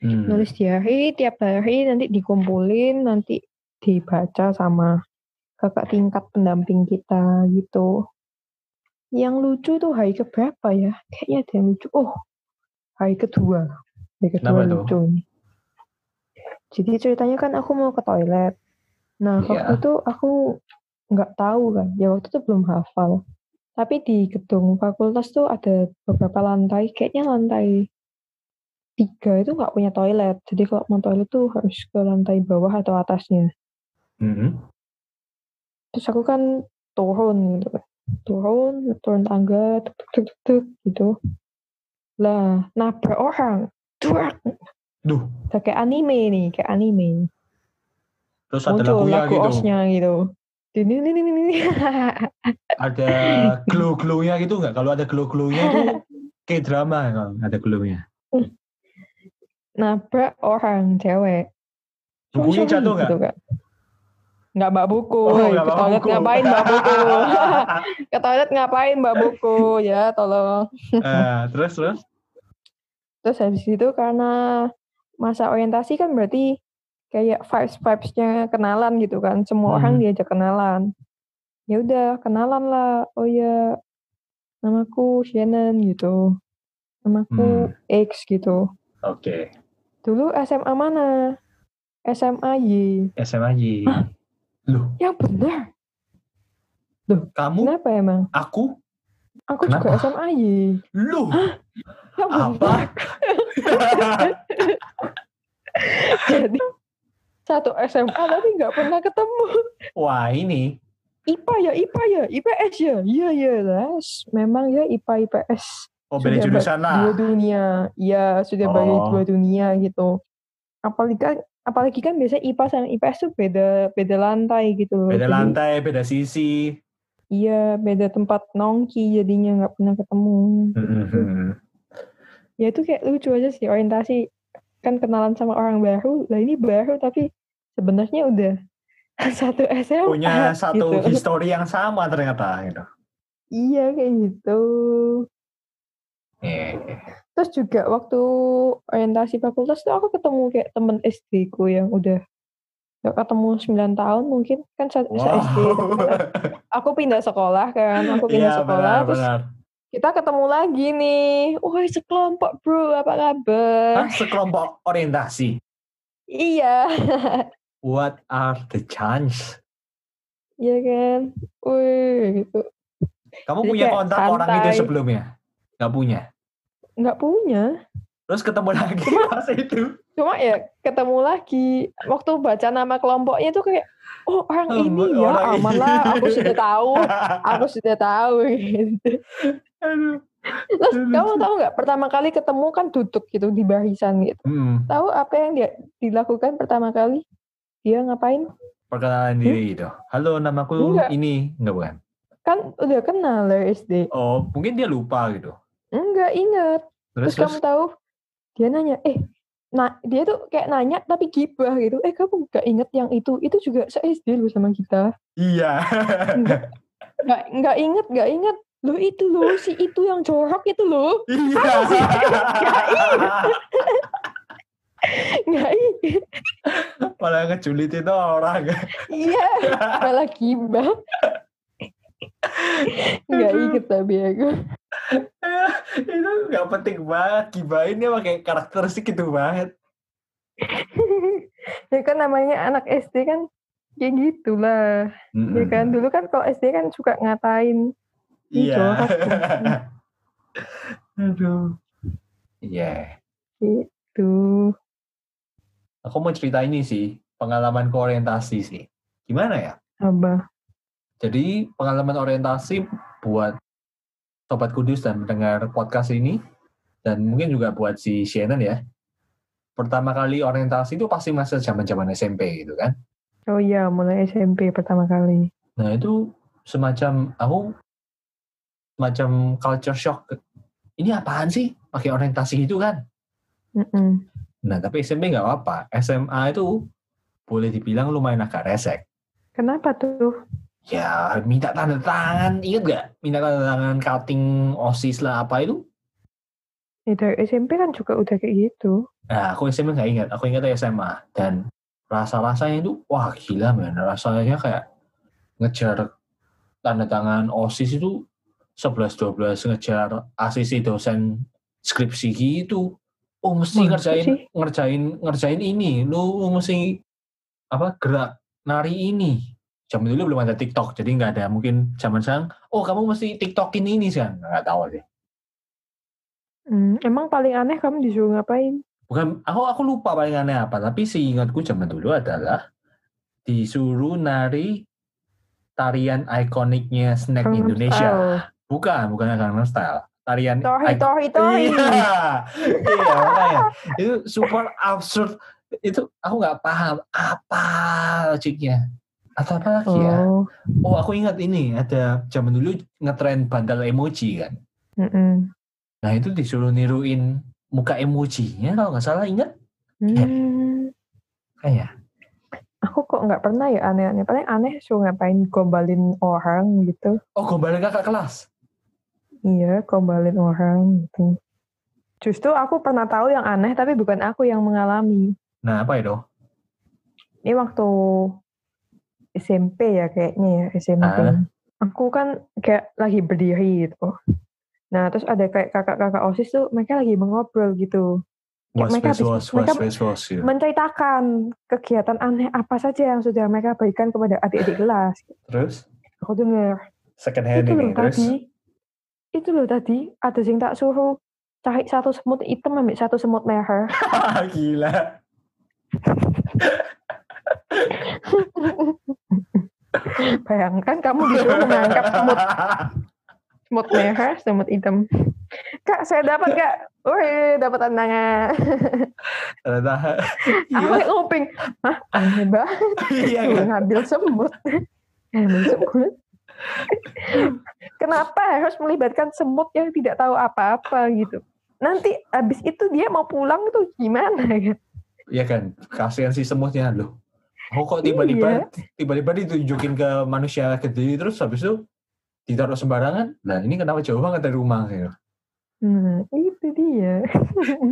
Hmm. Nulis diary tiap hari nanti dikumpulin, nanti dibaca sama kakak tingkat pendamping kita gitu. Yang lucu tuh hari keberapa ya? Kayaknya ada yang lucu. Oh, hari kedua. Hari kedua Kenapa tuh? lucu nih. Jadi ceritanya kan aku mau ke toilet. Nah, Iya. waktu itu aku nggak tahu kan. Ya waktu itu belum hafal. Tapi di gedung fakultas tuh ada beberapa lantai. Kayaknya lantai tiga itu nggak punya toilet. Jadi kalau mau toilet tuh harus ke lantai bawah atau atasnya. Mhm. Terus aku kan turun gitu kan. Turun, turun tangga, tuk tuk tuk tuk, tuk, gitu. Lah, nabrak orang. Duak. Duh, kayak anime nih, kayak anime. terus ada Muncul lagunya lagu gitu. osnya gitu. Ini ini ini ini. Ada glow-glownya gitu nggak? Kalau ada glow-glownya itu kayak drama kalau ada glownya. Nabrak orang cewek. Bukunya jatuh nggak? Gitu. Nggak mbak buku. Oh, Ke toilet buku. ngapain mbak buku? Ke toilet ngapain mbak buku? Ya tolong. Eh, terus terus? Terus habis itu karena masa orientasi kan berarti kayak vibes vibesnya kenalan gitu kan. Semua Hmm. orang diajak kenalan. Ya udah kenalan lah. Oh ya namaku Shannon gitu. Namaku X gitu. Oke. Dulu SMA mana? SMA Y. SMA Y. Loh, Yang benar. kamu? Kenapa emang? Aku? Aku juga Kenapa? SMA Y. Loh, Yang apa? Jadi satu SMA tapi nggak pernah ketemu. Wah, ini IPA ya, IPA ya, IPS ya. Iya, iya, Les. Memang ya IPA, IPS. oh beda jurusan bagi Dua lah. dunia. Iya, sudah bagi Oh. dua dunia gitu. Apalagi kan, apalagi kan biasanya IPA sama IPS tuh beda beda lantai gitu loh. Beda Jadi, lantai, beda sisi. Iya, beda tempat nongki jadinya nggak pernah ketemu. Mhm. Ya itu kayak lucu aja sih orientasi kan kenalan sama orang baru. Lah ini baru tapi sebenarnya udah satu SMA. Punya satu gitu. histori yang sama ternyata. Gitu. Iya kayak gitu. Eh, Terus juga waktu orientasi fakultas tuh aku ketemu kayak temen SD ku yang udah gak ketemu 9 tahun mungkin kan se Wow. SD aku pindah sekolah kan aku pindah Iya sekolah benar terus benar. Kita ketemu lagi nih woi sekelompok bro apa kabar Hah, sekelompok orientasi. iya What are the chance? iya kan woi gitu Kamu Jadi punya kontak orang itu santai. sebelumnya? Gak punya. nggak punya Terus ketemu lagi pas itu. cuma ya ketemu lagi waktu baca nama kelompoknya tuh kayak oh orang ini ya orang aman ini. lah aku sudah tahu aku sudah tahu gitu. Terus kamu tahu nggak pertama kali ketemu kan duduk gitu di barisan gitu. Hmm, Tahu apa yang dia dilakukan pertama kali? Dia ngapain? perkenalan diri itu. Halo, namaku Hmm? Enggak. ini. Enggak bukan? Kan udah kenal dari SD. Oh, mungkin dia lupa gitu. Enggak inget. Terus, Terus, kamu tahu dia nanya, eh, nah dia tuh kayak nanya tapi gibah gitu. Eh kamu nggak inget yang itu? Itu juga se SD lu sama kita. iya. Nggak nggak inget, nggak inget. Lo itu lo si itu yang jorok itu lo. Iya. Nggak inget. Malah itu orang. Iya, malah gibah. Nggak inget tapi aku. itu nggak penting banget. Gibainnya pakai karakteristik itu banget. ya kan namanya anak SD kan kayak gitulah. Ya Mm-mm. kan dulu kan kalau SD kan suka ngatain Iya. jahat. Aduh. Iya. Gitu. Aku mau cerita ini sih, pengalaman orientasi sih. Gimana ya? Apa? Jadi pengalaman orientasi buat Sobat Kudus dan mendengar podcast ini, dan mungkin juga buat si Shannon ya. Pertama kali orientasi itu pasti masa zaman-zaman SMP gitu kan. Oh iya, mulai SMP pertama kali. Nah itu semacam, aku semacam culture shock. Ini apaan sih? Pakai orientasi gitu kan? Mm-mm. Nah tapi SMP nggak apa-apa. SMA itu boleh dibilang lumayan agak resek. Kenapa tuh? Ya minta tanda tangan, inget gak? Minta tanda tangan cutting osis lah apa itu? Ya, dari SMP kan juga udah kayak gitu. Nah aku SMP nggak ingat, aku ingat SMA dan rasa-rasanya itu wah gila men, rasanya kayak ngejar tanda tangan osis itu 11-12 ngejar ACC dosen skripsi gitu. Oh mesti ngerjain sih? ngerjain ngerjain ini, lu, mesti apa gerak nari ini. Zaman dulu belum ada TikTok, jadi nggak ada mungkin zaman sekarang. Oh kamu mesti TikTokin ini sih, nggak tahu sih. Hmm, emang paling aneh kamu disuruh ngapain? Bukan, aku aku lupa paling aneh apa, tapi seingatku zaman dulu adalah disuruh nari tarian ikoniknya snack Indonesia. Style. Bukan, bukan Gangnam Style. Tarian Tohi, ik- tohi, tohi. Iya, iya makanya itu super absurd. Itu aku nggak paham apa logiknya atau apa lagi ya. Oh, Oh aku ingat ini ada zaman dulu ngetren bandal emoji kan. mm-mm. Nah itu disuruh niruin muka emojinya kalau nggak salah ingat Hmm, kayak. aku kok nggak pernah ya aneh-aneh. Paling aneh suruh ngapain gombalin orang gitu. Oh gombalin kakak kelas. Iya, gombalin orang gitu. Justru aku pernah tahu yang aneh, tapi bukan aku yang mengalami. Nah apa itu? Ini waktu SMP ya kayaknya ya, SMP. Ah. Aku kan kayak lagi berdiri gitu. Nah, terus ada kayak kakak-kakak OSIS tuh, mereka lagi mengobrol gitu. Was mereka was habis- was mereka was was was gitu. menceritakan kegiatan aneh apa saja yang sudah mereka berikan kepada adik-adik kelas. Terus Aku dengar, second hand itu ini terus. tadi, itu loh tadi, ada yang tak suruh cari satu semut hitam ambil satu semut merah. Gila. Bayangkan kamu disuruh menangkap semut semut merah, semut hitam. Kak, saya dapat kak. Wih, dapat tantangan. Ternyata Aku iya kayak nguping. Hah, aneh banget. iya ngambil semut. Ngambil semut. Kenapa harus melibatkan semut yang tidak tahu apa-apa gitu? Nanti abis itu dia mau pulang tuh gimana kan? Iya kan, kasihan si semutnya loh. Oh kok tiba-tiba tiba-tiba ditunjukin ke manusia gede terus habis itu ditaruh sembarangan. Nah ini kenapa jauh banget dari rumah gitu. Nah, itu dia.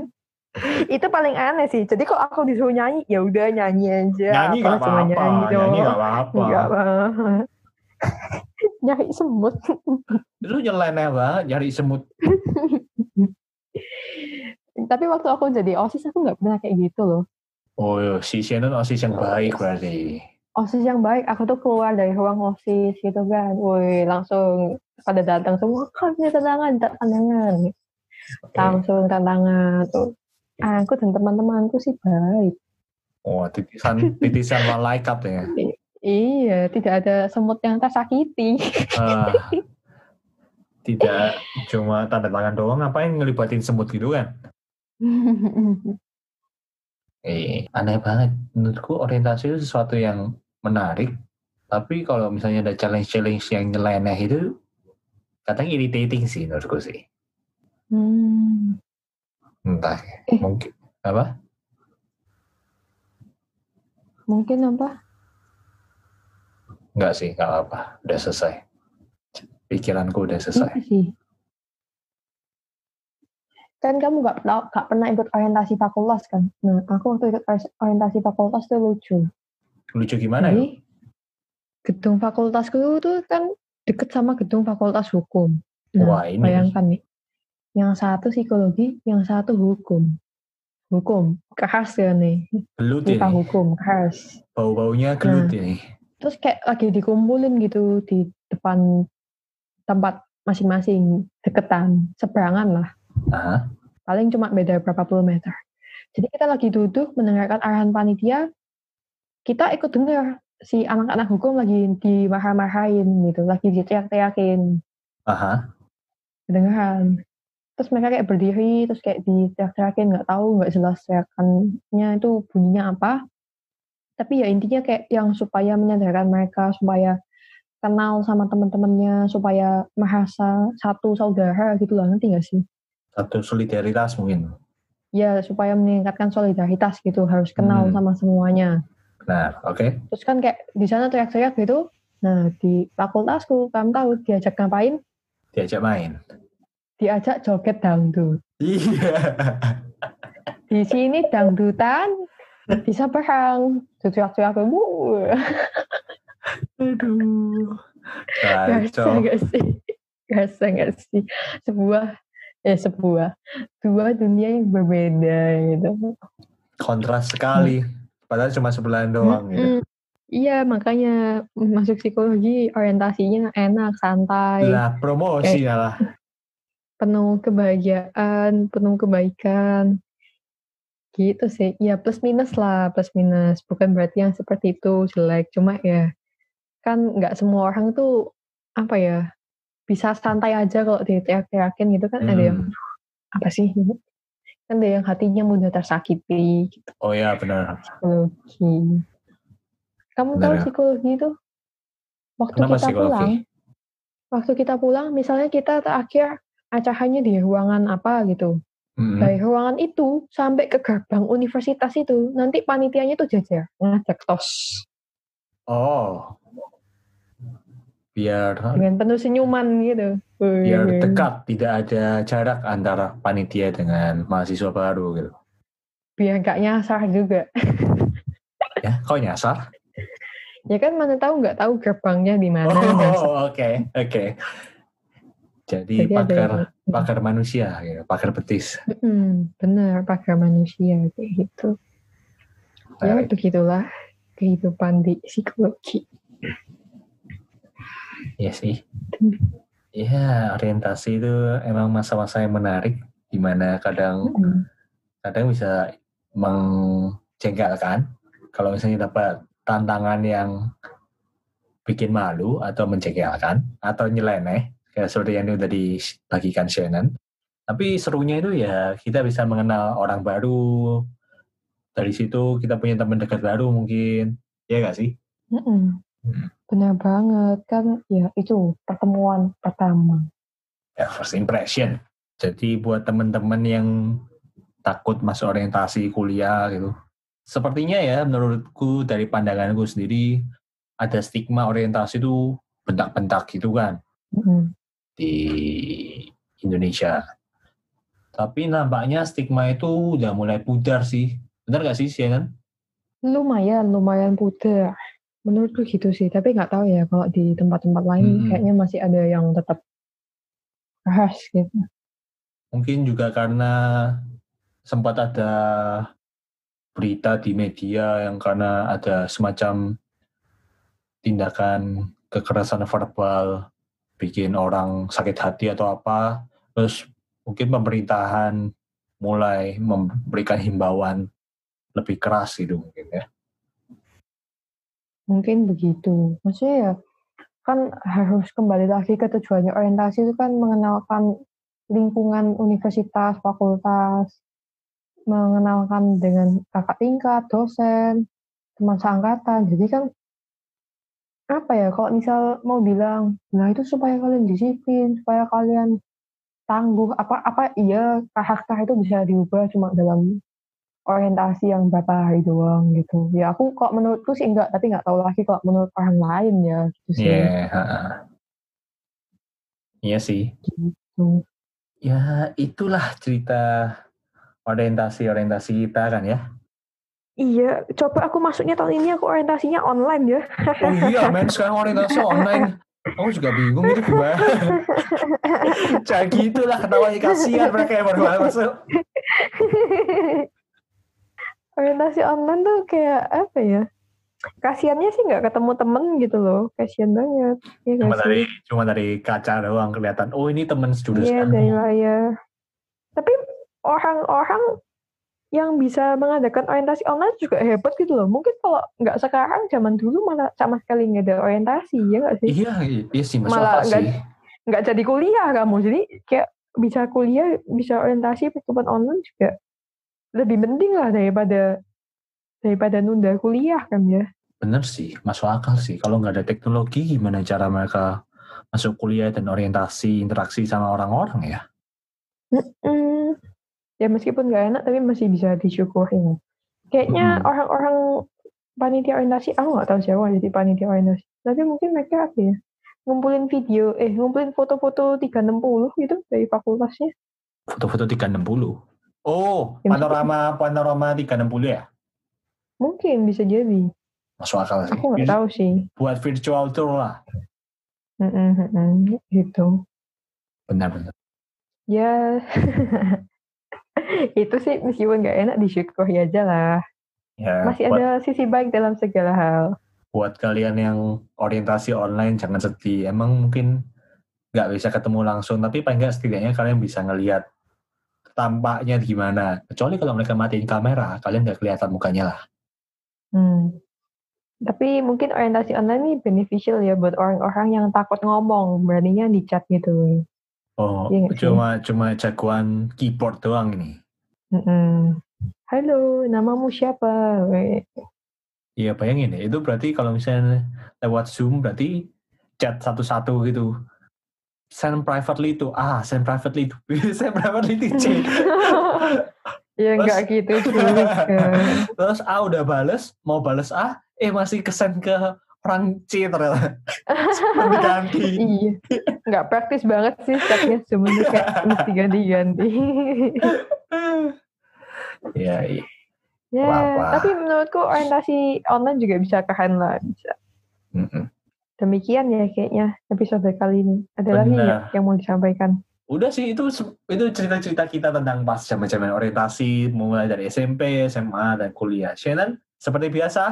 itu paling aneh sih. Jadi kalau aku disuruh nyanyi, ya udah nyanyi aja. Nyanyi Apa, nggak apa-apa, nyanyi. Nggak apa-apa. Nyari semut. Lu nyeleneh banget nyari semut. Tapi waktu aku jadi OSIS aku nggak pernah kayak gitu loh. Oh iya, si Shannon osis yang baik berarti. OSIS yang baik, aku tuh keluar dari ruang OSIS gitu kan. Woi, langsung pada datang semua, kan punya tantangan, tantangan. Oke. Langsung tantangan tuh. Aku dan teman-temanku sih baik. Oh titisan titisan malaikat ya. Iya, tidak ada semut yang tersakiti. Ah, tidak cuma tanda tangan doang, ngapain ngelibatin semut gitu kan? Eh, aneh banget. Menurutku orientasi itu sesuatu yang menarik. Tapi kalau misalnya ada challenge-challenge yang nyeleneh itu, kadang irritating sih menurutku sih. Hmm. Entah, Eh. mungkin apa? Mungkin apa? Enggak sih, enggak apa. Udah selesai. Pikiranku udah selesai. Sih. Kan kamu gak, gak pernah ikut orientasi fakultas kan? Nah, aku waktu ikut ori- orientasi fakultas tuh lucu. Lucu gimana ya? Gedung fakultasku tuh kan deket sama gedung fakultas hukum. Nah, Wah, ini. bayangkan nih. Yang satu psikologi, yang satu hukum. Hukum, keras ya nih. Gelut ini. hukum, keras. Bau-baunya gelut Nah. ini. Terus kayak lagi dikumpulin gitu di depan tempat masing-masing deketan, seberangan lah. Aha. Paling cuma beda berapa puluh meter. Jadi kita lagi duduk mendengarkan arahan panitia, kita ikut dengar si anak-anak hukum lagi dimarah-marahin gitu, lagi diteriak-teriakin, Aha. kedengaran. Terus mereka kayak berdiri, terus kayak diteriak-teriakin, nggak tahu, nggak jelas teriakannya itu bunyinya apa. Tapi ya intinya kayak yang supaya menyadarkan mereka, supaya kenal sama teman-temannya, supaya merasa satu saudara gitu lah, nanti nggak sih? Satu solidaritas mungkin. Ya, supaya meningkatkan solidaritas gitu, harus kenal Hmm. sama semuanya. Benar, oke. Terus kan kayak di sana teriak-teriak gitu, nah di fakultasku, kamu tahu diajak ngapain? Diajak main. Diajak joget dangdut. Iya. Di sini dangdutan, di seberang, teriak-teriak, "Wuh." Aduh. Gasa Kacau. nggak sih? Gasa nggak sih? Sebuah, eh sebuah, dua dunia yang berbeda gitu. Kontras sekali. Padahal cuma sebulan doang gitu. Mm-mm. Iya, makanya masuk psikologi orientasinya enak, santai, Lah, promosi lah. penuh kebahagiaan, penuh kebaikan. Gitu sih. Ya plus minus lah, plus minus. Bukan berarti yang seperti itu jelek. Cuma ya kan nggak semua orang tuh apa ya bisa santai aja kalau diteriak-teriakin gitu kan ada yang Hmm. apa sih kan ada yang hatinya mudah tersakiti gitu Oh ya benar. psikologi kamu Benar tahu ya. psikologi itu waktu Kenapa kita psikologi? pulang waktu kita pulang misalnya kita terakhir acaranya di ruangan apa gitu Mm-mm. dari ruangan itu sampai ke gerbang universitas itu nanti panitianya tuh jajar ngajak tos Oh. Biar dengan penuh senyuman gitu biar dekat, tidak ada jarak antara panitia dengan mahasiswa baru gitu. biar gak nyasar juga Ya, kok nyasar? ya kan mana tahu nggak tahu gerbangnya di mana Oh, oke, oke. Jadi, Jadi ada pakar yang- pakar manusia, gitu, pakar betis. Mm, benar pakai manusia kayak gitu ya begitulah kehidupan di psikologi Iya sih. Ya, orientasi itu emang masa-masa yang menarik, di mana kadang Mm. kadang bisa menjengkelkan kalau misalnya dapat tantangan yang bikin malu atau menjengkelkan atau nyeleneh kayak seperti yang udah dibagikan Shannon. Tapi serunya itu ya kita bisa mengenal orang baru. Dari situ kita punya teman dekat baru mungkin. Ya gak sih? Mm-mm. Hmm. benar banget kan ya itu pertemuan pertama Ya, first impression. Jadi buat teman-teman yang takut masuk orientasi kuliah gitu. Sepertinya ya menurutku dari pandanganku sendiri ada stigma orientasi itu bentak-bentak gitu kan Mm-mm. Di Indonesia. Tapi nampaknya stigma itu udah mulai pudar sih. Benar gak sih, Shannon? lumayan lumayan pudar menurutku gitu sih tapi nggak tahu ya kalau di tempat-tempat lain Mm-mm. kayaknya masih ada yang tetap keras gitu Mungkin juga karena sempat ada berita di media yang karena ada semacam tindakan kekerasan verbal bikin orang sakit hati atau apa terus mungkin pemerintahan mulai memberikan himbauan lebih keras gitu mungkin ya. Mungkin begitu. Maksudnya ya kan harus kembali lagi ke tujuannya. Orientasi itu kan mengenalkan lingkungan universitas fakultas mengenalkan dengan kakak tingkat dosen teman seangkatan. Jadi kan apa ya kalau misal mau bilang nah itu supaya kalian disiplin supaya kalian tangguh apa apa iya karakter itu bisa diubah cuma dalam orientasi yang berapa hari doang gitu. Ya aku kok menurutku sih enggak, tapi nggak tahu lagi kalau menurut orang lain ya gitu sih. Iya, ha-ha. Iya sih. Gitu. Ya, itulah cerita orientasi-orientasi kita kan ya. Iya, coba aku masuknya tahun ini aku orientasinya online ya. Oh iya, men sekarang orientasi online. Aku juga bingung itu gimana. Jangan gitu lah, ketawanya kasihan mereka yang baru masuk. orientasi online tuh kayak apa ya? kasiannya sih nggak ketemu temen gitu loh kasian banget ya Cuma dari cuma dari kaca doang kelihatan. Oh ini teman sejurusan. Iya dari layar. Tapi orang-orang yang bisa mengadakan orientasi online juga hebat gitu loh. Mungkin kalau nggak sekarang, zaman dulu malah sama sekali nggak ada orientasi, ya nggak sih? Iya, iya sih masuk Malah nggak-. Nggak jadi kuliah kamu. Jadi kayak bisa kuliah, bisa orientasi pertemuan online juga lebih penting lah daripada daripada nunda kuliah kan ya. Bener sih, masuk akal sih. Kalau nggak ada teknologi, gimana cara mereka masuk kuliah dan orientasi, interaksi sama orang-orang ya? Mm, ya meskipun nggak enak tapi masih bisa disyukurin. Kayaknya Mm. orang-orang panitia orientasi, aku nggak tahu siapa jadi panitia orientasi. Tapi mungkin mereka apa ya? Ngumpulin video, eh ngumpulin foto-foto 360 gitu dari fakultasnya. Foto-foto 360. Oh, Ya, panorama panorama 360 ya? Mungkin bisa jadi. Masuk akal sih. Aku nggak tahu sih. Buat virtual tour lah. Mm-mm, gitu. Benar-benar. Ya, itu sih meskipun nggak enak disyukuri aja lah. Ya, Masih buat, ada sisi baik dalam segala hal. buat kalian yang orientasi online jangan sedih. Emang mungkin nggak bisa ketemu langsung, tapi paling nggak setidaknya kalian bisa ngelihat tampaknya gimana. Kecuali kalau mereka matiin kamera, kalian nggak kelihatan mukanya lah. Hmm. Tapi mungkin orientasi online ini beneficial ya buat orang-orang yang takut ngomong, beraninya di chat gitu. Oh, Iya nggak sih? cuma cuma jagoan keyboard doang ini. Mm-mm. Halo, namamu siapa? Iya bayangin ya, itu berarti kalau misalnya lewat Zoom berarti chat satu-satu gitu. Send privately itu A, send privately itu B, send privately itu C. ya nggak gitu juga. Terus A udah bales, mau bales A, eh masih kesen ke orang C ternyata. Seperti ganti. iya, nggak praktis banget sih chatnya sebenarnya kayak mesti ganti-ganti. Iya, iya. ya, Apa-apa. tapi menurutku orientasi online juga bisa keren lah, bisa. Mm-mm. Demikian ya kayaknya episode kali ini. Ada lagi nggak yang mau disampaikan? Udah sih itu itu cerita-cerita kita tentang pas zaman-zaman orientasi mulai dari SMP, SMA dan kuliah. Shannon, seperti biasa,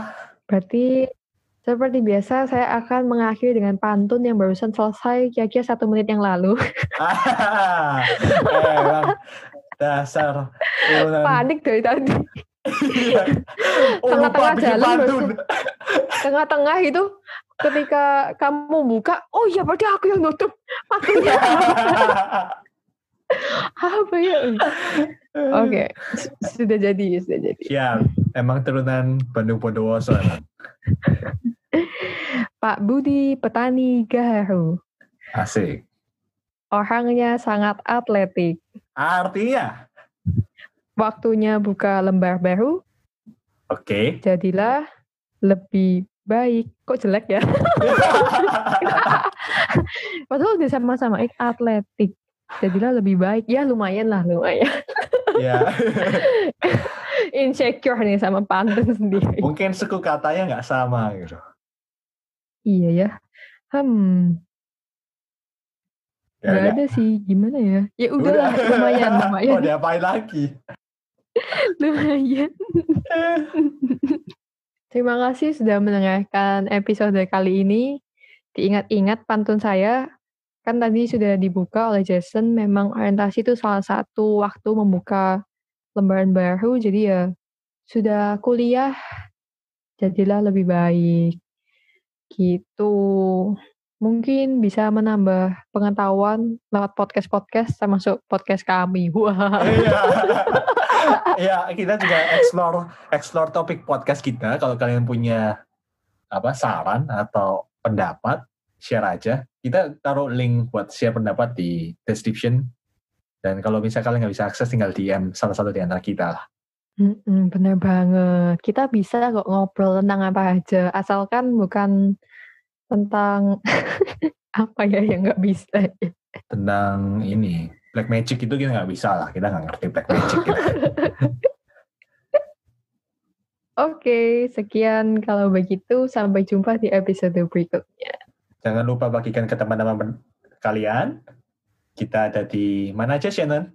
Berarti seperti biasa saya akan mengakhiri dengan pantun yang barusan selesai kira-kira satu menit yang lalu. Ah, emang dasar. Panik dari tadi. Iya. Oh, Tengah-tengah jalan pantun. Tengah-tengah itu ketika kamu buka, oh iya berarti aku yang nutup pantunnya. Apa ya? Oke, s- sudah jadi, sudah jadi. Siap. Emang turunan Bandung Bondowoso emang. Pak Budi petani Gaharu. Asik. Orangnya sangat atletik. Artinya, Waktunya buka lembar baru, oke. jadilah lebih baik. Kok jelek ya? Padahal udah sama-sama ik atletik. Jadilah lebih baik. Ya lumayan lah, lumayan. ya. Insecure nih sama pantun sendiri. Mungkin suku katanya nggak sama gitu. Iya ya. Hmm, Ya, nggak udah. ada sih. Gimana ya? Ya udahlah, lumayan, lumayan, Oh, diapain lagi? lumayan. Terima kasih sudah mendengarkan episode kali ini. Diingat-ingat pantun saya, kan tadi sudah dibuka oleh Jason, memang orientasi itu salah satu waktu membuka lembaran baru, jadi ya sudah kuliah, jadilah lebih baik. Gitu. Mungkin bisa menambah pengetahuan lewat podcast-podcast, termasuk podcast kami. Wah. Iya. Iya, kita juga explore explore topik podcast kita. Kalau kalian punya apa saran atau pendapat, share aja. Kita taruh link buat share pendapat di description. Dan kalau misalnya kalian nggak bisa akses, tinggal DM salah satu di antara kita lah. Mm-mm, bener banget. Kita bisa kok ngobrol tentang apa aja, asalkan bukan tentang apa ya yang nggak bisa. Tentang ini, black magic itu kita nggak bisa lah. Kita nggak ngerti black magic. Kita. Oke, sekian kalau begitu. Sampai jumpa di episode berikutnya. Jangan lupa bagikan ke teman-teman kalian. Kita ada di mana aja, Shannon?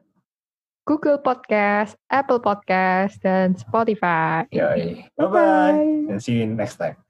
Google Podcast, Apple Podcast, dan Spotify. Yoi. Bye-bye. Bye-bye. And see you next time.